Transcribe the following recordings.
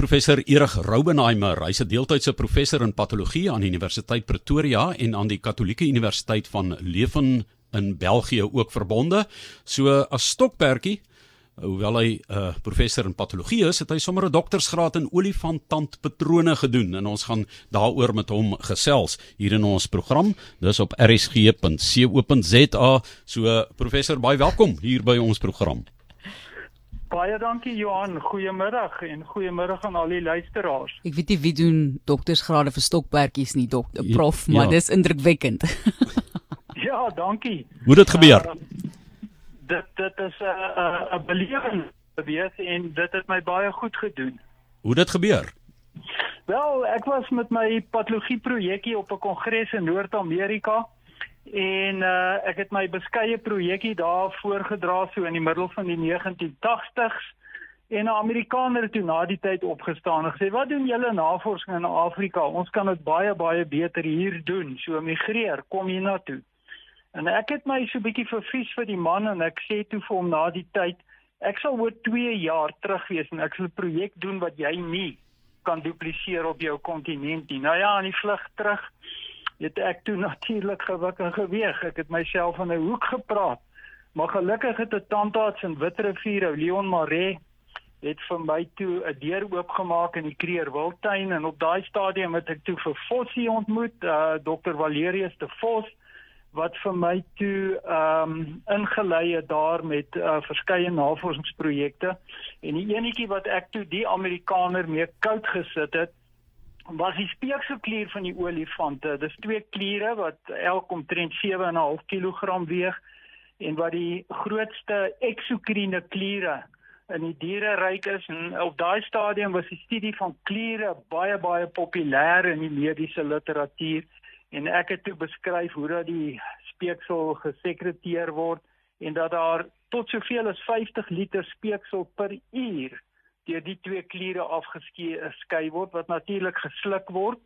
professor Erig Roubenheimer. Hy's 'n deeltydse professor in patologie aan die Universiteit Pretoria en aan die Katolieke Universiteit van Leuven in België ook verbonde. So as stokperdjie, hoewel hy 'n uh, professor in patologie is, het hy sommer 'n doktorsgraad in olifanttandpatrone gedoen en ons gaan daaroor met hom gesels hier in ons program. Dis op rsg.co.za. So professor, baie welkom hier by ons program. Baie dankie Johan. Goeiemiddag en goeiemiddag aan al die luisteraars. Ek weet nie wie doen doktorsgrade vir stokperdjies nie, dokter prof, ja. maar dis indrukwekkend. ja, dankie. Hoe dit gebeur? Uh, dit dit is 'n uh, 'n uh, belewing gewees en dit het my baie goed gedoen. Hoe dit gebeur? Wel, ek was met my patologie projekkie op 'n kongres in Noord-Amerika en uh, ek het my beskeie projekkie daar voorgedra so in die middel van die 1980s en 'n Amerikaner het toe na die tyd opgestaan en gesê wat doen julle navorsing in Afrika? Ons kan dit baie baie beter hier doen. So migreer kom hier na toe en ek het my so bietjie vervies vir die man en ek sê toe vir hom na die tyd ek sal oor 2 jaar terug wees en ek sal 'n projek doen wat jy nie kan dupliseer op jou kontinent nie. Nou ja aan die vlug terug het ek toe natuurlik gewik en geweeg. Ek het myself in 'n hoek gepraat. Maar gelukkig het 'n tandarts in Witrifuur, Leon Maree, het vir my toe 'n deur oopgemaak in die Kreer Wildtuin en op daai stadium het ek toe vir Fossie ontmoet, uh Dr. Valerius de Vos wat vir my toe ehm um, ingelei het daar met uh, verskeie navorsingsprojekte en die enetjie wat ek toe die Amerikaner mee koud gesit het was die speekselklier van die olifante. Dis twee kliere wat elk omtrent 7.5 kg weeg en wat die grootste eksokriene kliere in die diereryk is en op daai stadium was die studie van kliere baie baie populêr in die mediese literatuur en ek het toe beskryf hoe dat die speeksel gesekreteer word en dat daar tot soveel as 50 liter speeksel per uur deur die twee kliere afgeskei word wat natuurlik gesluk word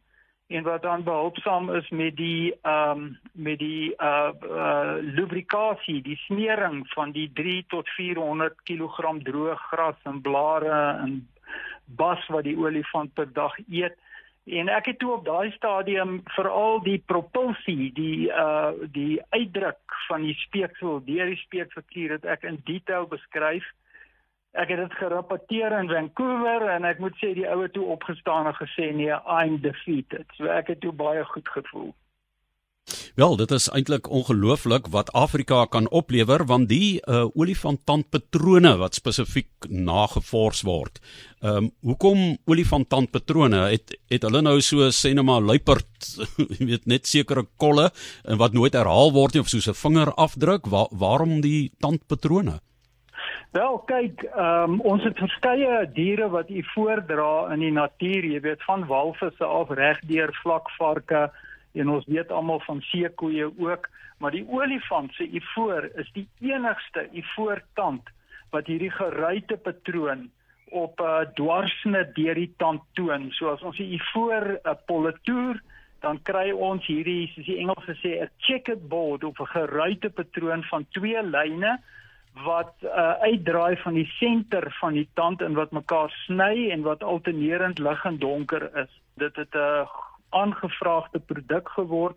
en wat dan behulpsaam is met die ehm um, met die uh, uh lubrikasie, die smering van die 3 tot 400 kg droë gras en blare en bas wat die olifant per dag eet. En ek het toe op daai stadium veral die propulsie, die uh die uitdruk van die speeksel deur die speekselklier het ek in detail beskryf ek het dit geraporteer in Vancouver en ek moet sê die oue toe opgestaan en gesê nee I'm defeated. So ek het toe baie goed gevoel. Wel, dit is eintlik ongelooflik wat Afrika kan oplewer want die uh, olifanttandpatrone wat spesifiek nagevors word. Ehm um, hoekom olifanttandpatrone? Het het hulle nou so sê net maar luiperd, jy weet net sekere kolle en wat nooit herhaal word nie of soos 'n vingerafdruk? Wa waarom die tandpatrone? Wel kyk, um, ons het verskeie diere wat u voordra in die natuur, jy weet van walvisse af regdeur vlakvarke en ons weet almal van seekoeie ook, maar die olifant se ivoor is die enigste ivoortand wat hierdie geruite patroon op 'n uh, dwarsnit deur die tand toon. So as ons die ivoor 'n uh, politoer dan kry ons hierdie soos die Engelse sê 'n checkered board of 'n geruite patroon van twee lyne wat uh, uitdraai van die senter van die tand en wat mekaar sny en wat alternerend lig en donker is. Dit het 'n aangevraagde produk geword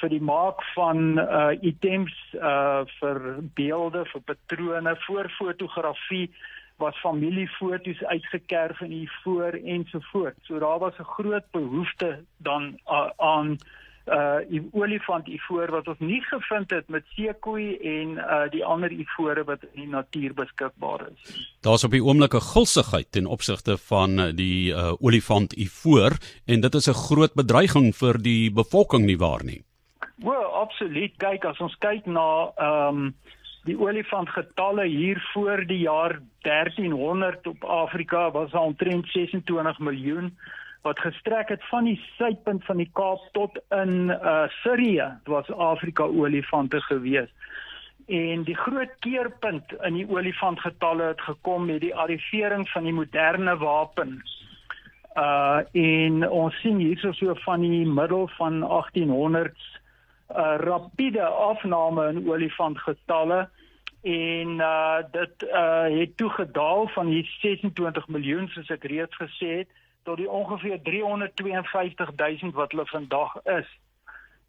vir die maak van uh items uh vir beelde, vir patrone, vir fotografie was familiefoto's uitgekerf in die voor ensovoorts. So daar was 'n groot behoefte dan uh, aan uh olifant ivoor wat ons nie gevind het met seekoei en uh die ander ivore wat in die natuur beskikbaar is. Daar's op die oomblik 'n gulsigheid ten opsigte van uh, die uh olifant ivoor en dit is 'n groot bedreiging vir die bevolking nie waar nie. Wel, absoluut. Kyk, as ons kyk na ehm um, die olifant getalle hier voor die jaar 1300 op Afrika was al omtrent 26 miljoen wat gestrek het van die suidpunt van die Kaap tot in uh Sirië. Was Afrika olifante gewees. En die groot keerpunt in die olifantgetalle het gekom met die arrivering van die moderne wapen. Uh en ons sien hierso so van die middel van 1800s 'n uh, rapiede afname in olifantgetalle en uh dit uh het toe gedaal van die 26 miljoen soos ek reeds gesê het tot die ongeveer 352 000 wat hulle vandag is.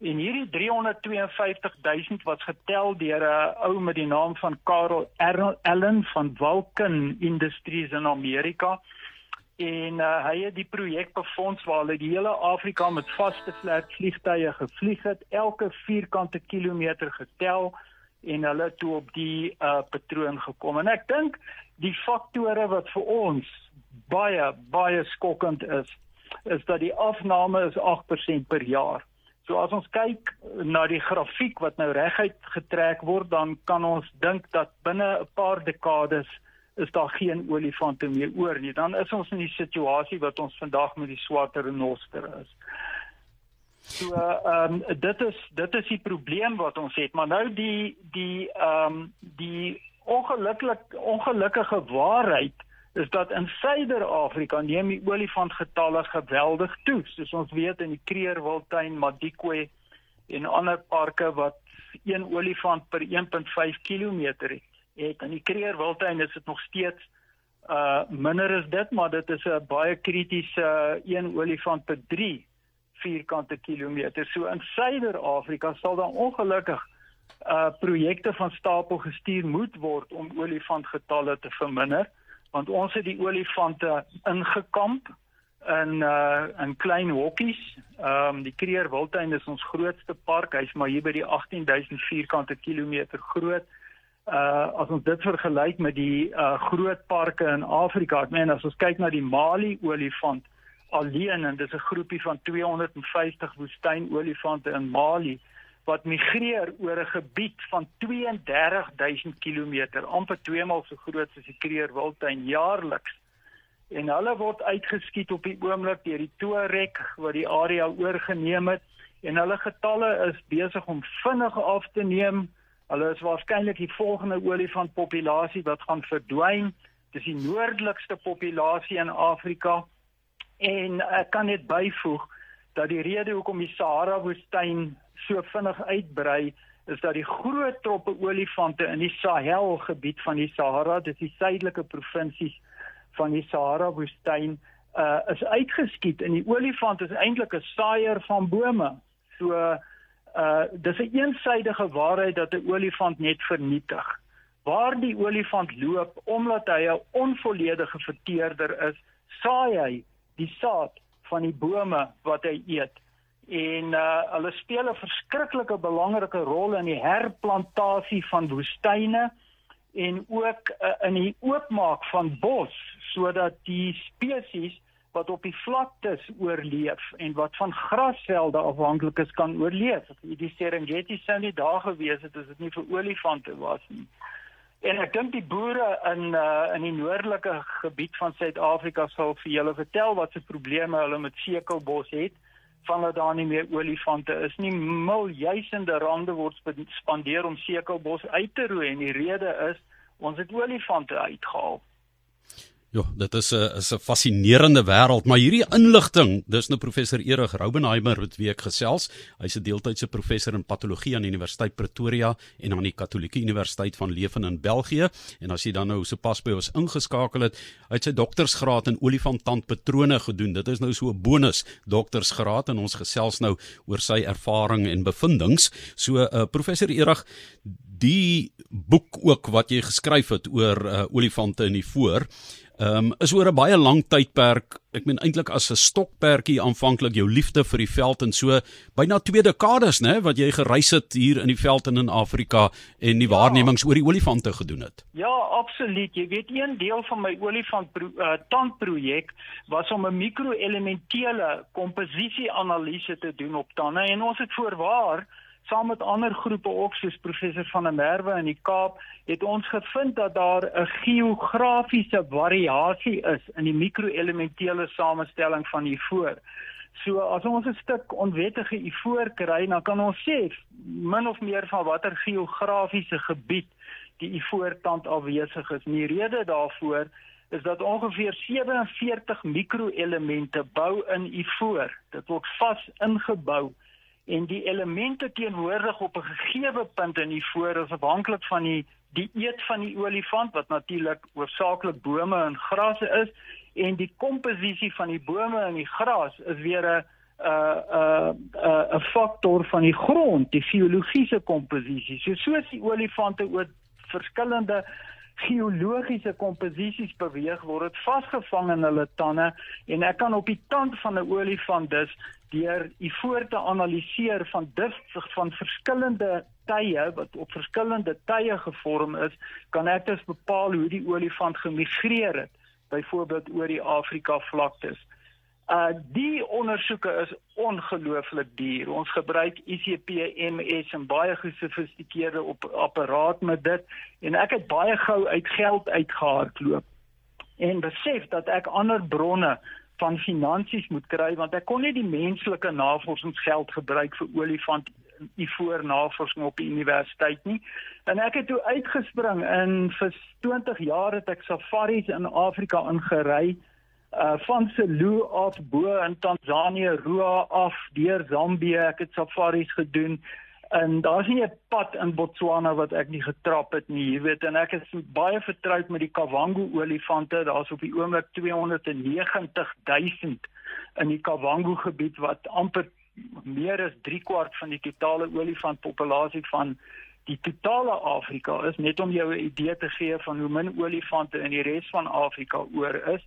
En hierdie 352 000 wat getel deur 'n ou met die naam van Karel Allen van Vulcan Industries in Amerika en uh, hy het die projek befonds waar hulle die hele Afrika met vaste vlek vliegtye gevlieg het, elke vierkante kilometer getel en hulle toe op die uh, patroon gekom. En ek dink die faktore wat vir ons baie baie skokkend is, is dat die afname is 8% per jaar. So as ons kyk na die grafiek wat nou reguit getrek word, dan kan ons dink dat binne 'n paar dekades is daar geen olifante meer oor nie. Dan is ons in die situasie wat ons vandag met die swart renoster is. So ehm um, dit is dit is die probleem wat ons het, maar nou die die ehm um, die ongelukkig ongelukkige waarheid is dat in Suider-Afrika neem die olifantgetalle geweldig toe. Soos ons weet in die Kreerwiltuin, Madikwe en ander parke wat een olifant per 1.5 km het in die Kreerwiltuin is dit nog steeds uh minder as dit, maar dit is 'n baie kritiese uh, een olifant per 3 vierkante kilometer. So in Suider-Afrika sal daar ongelukkig uh projekte van stapel gestuur moet word om olifantgetalle te verminder, want ons het die olifante ingekamp in uh in klein hokkies. Ehm um, die Kreerwiltuin is ons grootste park. Hy's maar hier by die 18000 vierkante kilometer groot uh as ons dit vergelyk met die uh groot parke in Afrika, ek meen as ons kyk na die Mali olifant alleen en dis 'n groepie van 250 woestynolifante in Mali wat migreer oor 'n gebied van 32000 km, amper twee maal so groot soos die Kruger Wildtuin jaarliks. En hulle word uitgeskiet op die oomblik deur die Tuareg wat die area oorgeneem het en hulle getalle is besig om vinnig af te neem. Hulle is waarskynlik die volgende olifantpopulasie wat gaan verdwyn. Dis die noordelikste populasie in Afrika. En ek kan net byvoeg dat die rede hoekom die Sahara woestyn so vinnig uitbrei is dat die groot troppe olifante in die Sahel gebied van die Sahara, dis die suidelike provinsies van die Sahara woestyn, uh is uitgeskiet en die olifant is eintlik 'n saaier van bome. So uh dis 'n eensydige waarheid dat 'n olifant net vernietig. Waar die olifant loop omdat hy 'n onvolledige verteerder is, saai hy die saad van die bome wat hy eet. En uh hulle speel 'n verskriklike belangrike rol in die herplantasie van woestyne en ook uh, in die oopmaak van bos sodat die spesies wat op die vlaktes oorleef en wat van grasvelde afhanklik is kan oorleef. Die Serengeti sou nie daar gewees het as dit nie vir olifante was nie. En ek dink die boere in uh, in die noordelike gebied van Suid-Afrika sal vir julle vertel wat se probleme hulle met sekelbos het van dat daar nie meer olifante is nie. Miljoene rande word spandeer om sekelbos uit te roei en die rede is ons het olifante uitgehaal. Ja, dit is 'n is 'n fascinerende wêreld, maar hierdie inligting, dis nou professor Erig Roubenheimer wat week gesels. Hy's 'n deeltydse professor in patologie aan die Universiteit Pretoria en aan die Katolieke Universiteit van Leuven in België. En as jy dan nou sopas by ons ingeskakel het, hy het sy doktorsgraad in olifanttandpatrone gedoen. Dit is nou so 'n bonus doktorsgraad en ons gesels nou oor sy ervaring en bevindinge. So uh, professor Erig, die boek ook wat jy geskryf het oor uh, olifante in die voor Ehm um, is oor 'n baie lang tydperk. Ek meen eintlik as 'n stokperdjie aanvanklik jou liefde vir die veld en so byna twee dekades nê wat jy gereis het hier in die veld en in Afrika en die ja. waarnemings oor die olifante gedoen het. Ja, absoluut. Jy weet een deel van my olifant uh, tandprojek was om 'n mikroelementele komposisie analise te doen op tande en ons het voorwaar saam met ander groepe ook soos professor van der Merwe in die Kaap het ons gevind dat daar 'n geografiese variasie is in die mikroelementele samestelling van die voor. So as ons 'n stuk onwettige ivoor kry, dan kan ons sê min of meer van watter geografiese gebied die ivoortand afwesig is. Die rede daarvoor is dat ongeveer 47 mikroelemente bou in ivoor. Dit word vas ingebou en die elemente teenwoordig op 'n gegeewe punt in die voor is afhanklik van die die eet van die olifant wat natuurlik hoofsaaklik bome en grasse is en die komposisie van die bome en die gras is weer 'n 'n 'n 'n faktor van die grond, die geologiese komposisie. So soos die olifante oor verskillende geologiese komposisies beweeg word dit vasgevang in hulle tande en ek kan op die tand van 'n olifant dus deur die voor te analiseer van dis van verskillende tye wat op verskillende tye gevorm is kan ek dus bepaal hoe die olifant gemigreer het byvoorbeeld oor die Afrika vlaktes Uh die ondersoeke is ongelooflik duur. Ons gebruik ICP-MS en baie gesofistikeerde op apparaat met dit en ek het baie gou uit geld uitgehardloop en besef dat ek ander bronne van finansies moet kry want ek kon nie die menslike navorsingsgeld gebruik vir olifant die voornavorsing op die universiteit nie. En ek het toe uitgespring in vir 20 jaar het ek safaris in Afrika ingery uh van Selou af bo in Tansanië, Roa af deur Zambië, ek het safaris gedoen. En daar's nie 'n pad in Botswana wat ek nie getrap het nie, jy weet, en ek is baie vertroud met die Kavango olifante. Daar's op die oomblik 290 000 in die Kavango gebied wat amper meer as 3 kwart van die totale olifantpopulasie van die totale Afrika is, net om jou 'n idee te gee van hoe min olifante in die res van Afrika oor is.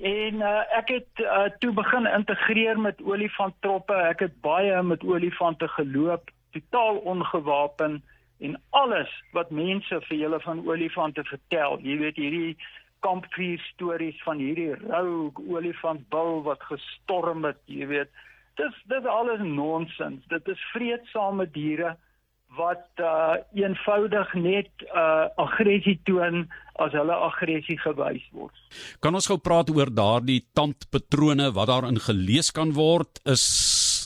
En uh, ek het uh, toe begin integreer met olifanttroppe. Ek het baie met olifante geloop, totaal ongewapen en alles wat mense vir julle van olifante vertel. Jy weet hierdie kampvuur stories van hierdie rou olifantbul wat gestorm het, jy weet. Dis dis alles nonsens. Dit is vreedsame diere wat uh eenvoudig net uh aggressie toon as hulle aggressie gewys word. Kan ons gou praat oor daardie tandpatrone wat daarin gelees kan word? Is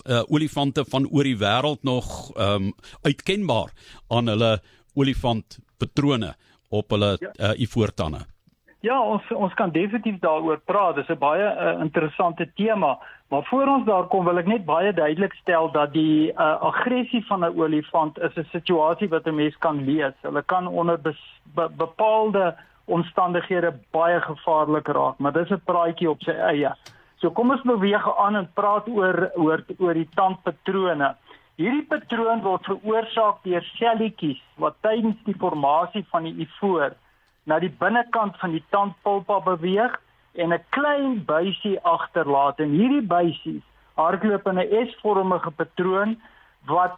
uh olifante van oor die wêreld nog um uitkenbaar aan hulle olifantpatrone op hulle ja. uh ivoortande? Ja, ons ons kan definitief daaroor praat. Dis 'n baie uh, interessante tema. Maar voor ons daar kom wil ek net baie duidelik stel dat die uh, aggressie van 'n olifant is 'n situasie wat 'n mens kan lees. Hulle kan onder be be bepaalde omstandighede baie gevaarlik raak, maar dis 'n praatjie op sy eie. So kom ons beweeg aan en praat oor oor oor die tandpatrone. Hierdie patroon word veroorsaak deur selletjies wat tydens die formasie van die ivoor na die binnekant van die tandpulpa beweeg en 'n klein buisie agterlaat en hierdie buisies hardloop in 'n S-vormige patroon wat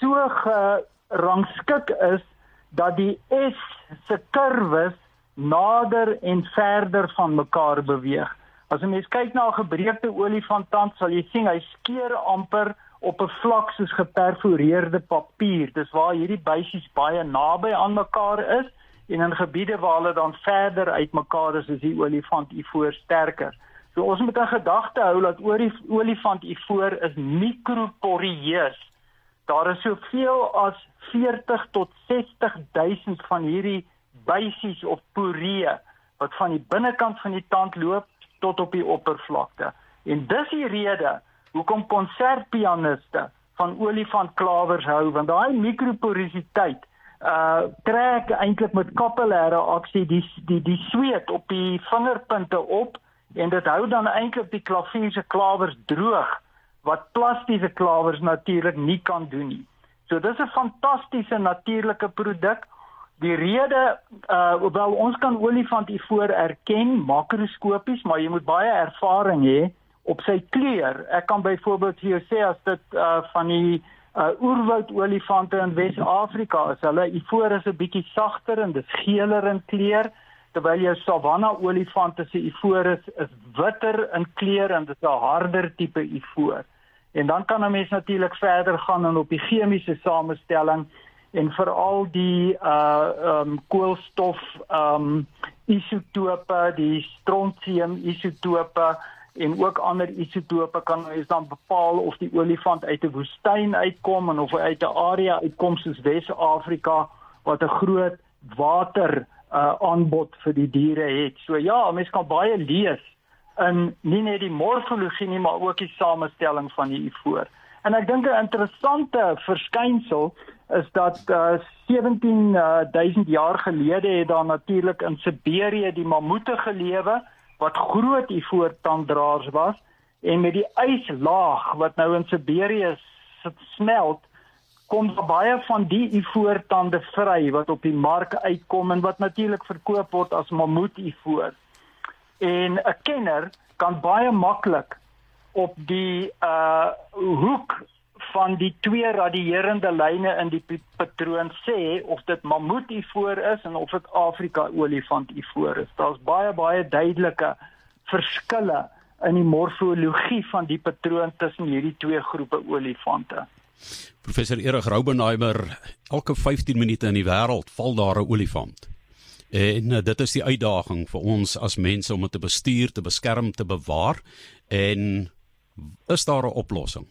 so gerangskik is dat die S se kurwes nader en verder van mekaar beweeg. As 'n mens kyk na 'n gebreekte olifanttand, sal jy sien hy skeer amper op 'n vlak soos geperforeerde papier. Dis waar hierdie buisies baie naby aan mekaar is en in gebiede waar hulle dan verder uitmekaar is, is die olifant ivoor sterker. So ons moet in gedagte hou dat olifant ivoor is mikroporieus. Daar is soveel as 40 tot 60000 van hierdie buisies of poree wat van die binnekant van die tand loop tot op die oppervlakte. En dis die rede hoekom konsertpianiste van olifantklawers hou want daai mikroporositeit uh trek eintlik met kapillêre aksie die die die sweet op die vingerpunte op en dit hou dan eintlik die klavier se klawers droog wat plastiese klawers natuurlik nie kan doen nie. So dis 'n fantastiese natuurlike produk. Die rede uh hoewel ons kan olifant ivoor erken makroskopies, maar jy moet baie ervaring hê op sy kleur. Ek kan byvoorbeeld vir jou sê as dit uh van die uh oerwoud olifante in Wes-Afrika is hulle ivoor is 'n bietjie sagter en dis geeler in kleur terwyl jou savanna olifante se ivoor is is witter in kleur en dit is 'n harder tipe ivoor. En dan kan 'n mens natuurlik verder gaan en op die chemiese samestelling en veral die uh um koolstof um isotope, die strontium isotope en ook ander isotope kan ons dan bepaal of die olifant uit 'n woestyn uitkom en of hy uit 'n area uitkom soos Wes-Afrika wat 'n groot water uh, aanbod vir die diere het. So ja, mens kan baie lees in nie net die morfologie nie, maar ook die samestelling van die ivoor. En ek dink 'n interessante verskynsel is dat uh, 17000 jaar gelede het daar natuurlik in Siberië die mammoete gelewe wat groot ivoortanddraers was en met die yslaag wat nou in Siberië smelt kom baie van die ivoortande vry wat op die mark uitkom en wat natuurlik verkoop word as mammoet ivoor. En 'n kenner kan baie maklik op die uh hoek van die twee radierende lyne in die patroon sê of dit mammoet ivoor is en of dit Afrika olifant ivoor is. Daar's baie baie duidelike verskille in die morfologie van die patroon tussen hierdie twee groepe olifante. Professor Erik Raubenheimer, elke 15 minute in die wêreld val daar 'n olifant. En uh, dit is die uitdaging vir ons as mense om dit te bestuur, te beskerm, te bewaar en is daar 'n oplossing?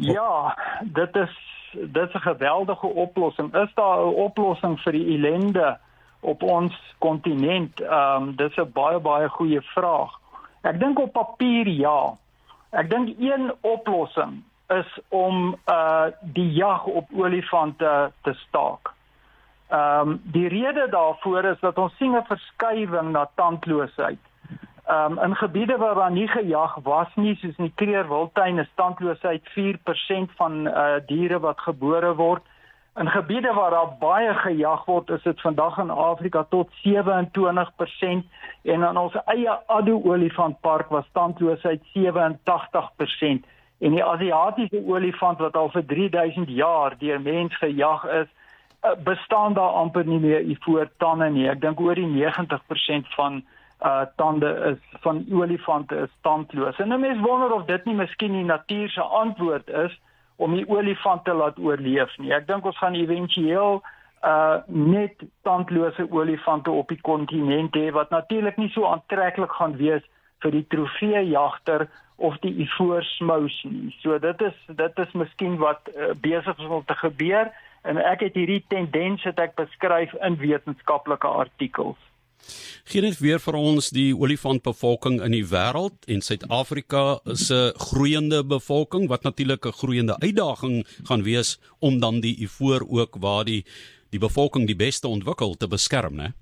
Ja, dit is dit is 'n geweldige oplossing. Is daar 'n oplossing vir die ellende op ons kontinent? Ehm um, dis 'n baie baie goeie vraag. Ek dink op papier ja. Ek dink een oplossing is om uh die jag op olifante te staak. Ehm um, die rede daarvoor is dat ons sien 'n verskywing na tandloosheid. Um, in gebiede waar daar nie gejag was nie, soos in die Kreerwiltuin, is tandloosheid 4% van uh diere wat gebore word. In gebiede waar daar baie gejag word, is dit vandag in Afrika tot 27% en in ons eie Addo olifantpark was tandloosheid 87% en die Asiatiese olifant wat al vir 3000 jaar deur mens gejag is, uh, bestaan daar amper nie meer ivoor tande nie. Ek dink oor die 90% van uh tande is van olifante is tandloos. En 'n mens wonder of dit nie miskien die natuur se antwoord is om die olifant te laat oorleef nie. Ek dink ons gaan éventueel uh net tandlose olifante op die kontinent hê wat natuurlik nie so aantreklik gaan wees vir die trofeejagter of die ivoor-smous nie. So dit is dit is miskien wat uh, besig is om te gebeur en ek het hierdie tendens wat ek beskryf in wetenskaplike artikels. Geen net weer vir ons die olifantbevolking in die wêreld en Suid-Afrika 'n groeiende bevolking wat natuurlik 'n groeiende uitdaging gaan wees om dan die ivoor ook waar die die bevolking die beste ontwikkel te beskerm, né?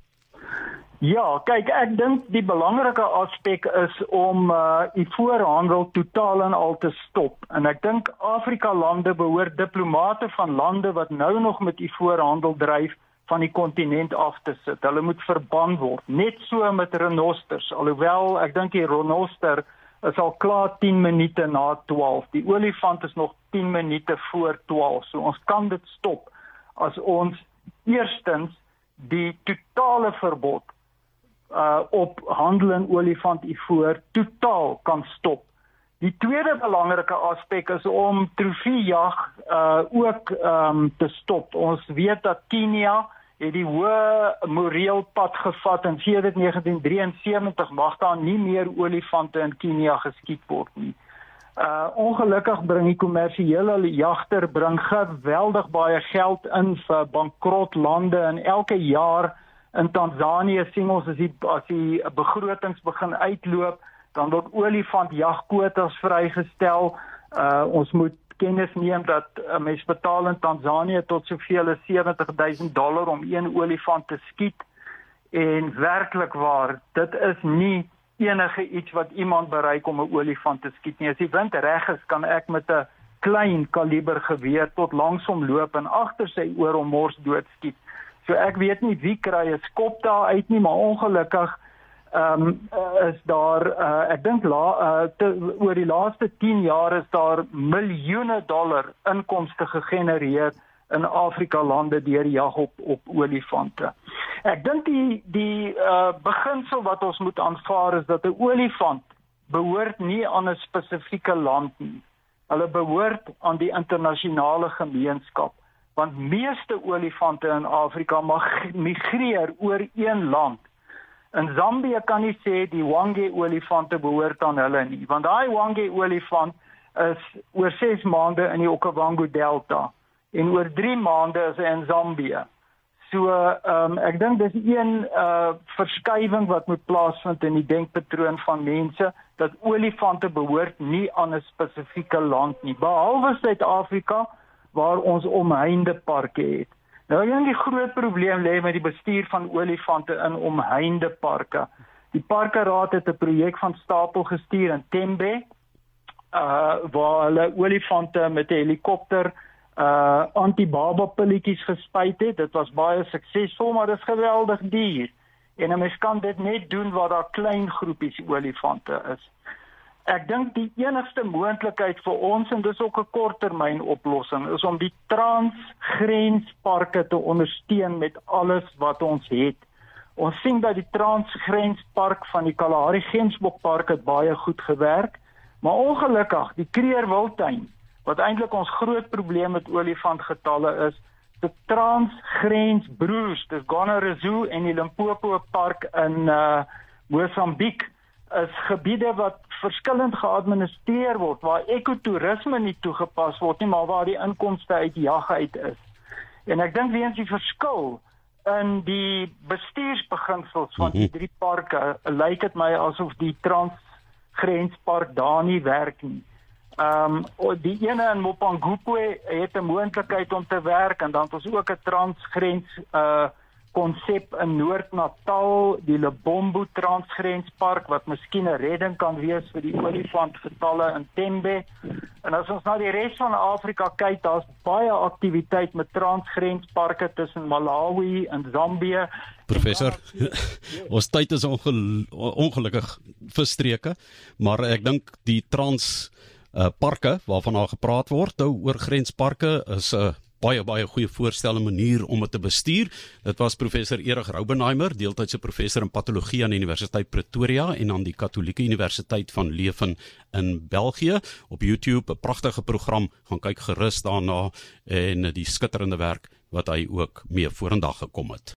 Ja, kyk, ek dink die belangrike aspek is om uh ivoorhandel totaal en al te stop. En ek dink Afrika lande behoort diplomate van lande wat nou nog met ivoorhandel dryf van die kontinent af te sit. Hulle moet verban word. Net so met renosters. Alhoewel ek dink die renoster is al klaar 10 minute na 12. Die olifant is nog 10 minute voor 12. So ons kan dit stop as ons eerstens die totale verbod uh op handel in olifant ivoor totaal kan stop. Die tweede belangrike aspek is om trofeejag uh ook um te stop. Ons weet dat Kenia het die hoë moreel pad gevat en sedert 1973 mag daar nie meer olifante in Kenia geskiet word nie. Uh ongelukkig bring die kommersiële jagter bring geweldig baie geld in vir bankrot lande en elke jaar in Tansanië sien ons as die as die begrotings begin uitloop dan word olifantjagkwotas vrygestel. Uh ons moet kennis neem dat 'n mens betaal in Tansanië tot soveel as 70000 dollar om een olifant te skiet en werklik waar dit is nie enige iets wat iemand bereik om 'n olifant te skiet nie. As die wind reg is kan ek met 'n klein kaliber geweer tot langs hom loop en agter sy oor hom mors doodskiet. So ek weet nie wie kry 'n skop daar uit nie maar ongelukkig ehm um, is daar uh, ek dink la uh, oor die laaste 10 jaar is daar miljoene dollar inkomste gegenereer in Afrika lande deur jag op op olifante. Ek dink die die uh, beginsel wat ons moet aanvaar is dat 'n olifant behoort nie aan 'n spesifieke land nie. Hulle behoort aan die internasionale gemeenskap want meeste olifante in Afrika mag migreer oor een land In Zambië kan jy sê die Wange olifante behoort aan hulle nie, want daai Wange olifant is oor 6 maande in die Okavango Delta en oor 3 maande is hy in Zambië. So ehm um, ek dink dis een uh verskywing wat moet plaasvind in die denkpatroon van mense. dat olifante behoort nie aan 'n spesifieke land nie, behalwe Suid-Afrika waar ons omheinde parke het. Nou ja, die groot probleem lê met die bestuur van olifante in omheinde parke. Die parkeraad het 'n projek van stapel gestuur in Tembe uh waar hulle olifante met 'n helikopter uh antibaba pilletjies gespuit het. Dit was baie suksesvol, maar dit is geweldig duur. En 'n mens kan dit net doen waar daar klein groepies olifante is. Ek dink die enigste moontlikheid vir ons en dis ook 'n korttermyn oplossing is om die transgrensparke te ondersteun met alles wat ons het. Ons sien dat die transgrenspark van die Kalahari Gemsbokpark het baie goed gewerk, maar ongelukkig die Kreer Wildtuin wat eintlik ons groot probleem met olifantgetalle is, die transgrensbroers, dis Gonarezhou en die Limpopo park in uh Mosambiek is gebiede wat verskillend geadministreer word waar ekotourisme nie toegepas word nie, maar waar die inkomste uit jag uit is. En ek dink weens die verskil in die bestuursbeginsels van die mhm. drie parke, lyk dit my asof die transgrenspark daar nie werk nie. Ehm um, die ene in Mopangupwe het 'n moontlikheid om te werk en dan het ons ook 'n transgrens uh konsep in Noord-Natal, die Lebombo transgrenspark wat miskien 'n redding kan wees vir die olifantgetalle in Tembe. En as ons na die res van Afrika kyk, daar's baie aktiwiteit met transgrensparke tussen Malawi en Zambië. Professor, ons tyd is ongel ongelukkig verstreke, maar ek dink die trans uh, parke waarvan daar gepraat word nou oor grensparke is 'n uh, baie baie goeie voorstel en manier om dit te bestuur. Dit was professor Erik Raubenheimer, deeltydse professor in patologie aan die Universiteit Pretoria en aan die Katolieke Universiteit van Leuven in België op YouTube, 'n pragtige program. Gaan kyk gerus daarna en die skitterende werk wat hy ook mee vorendag gekom het.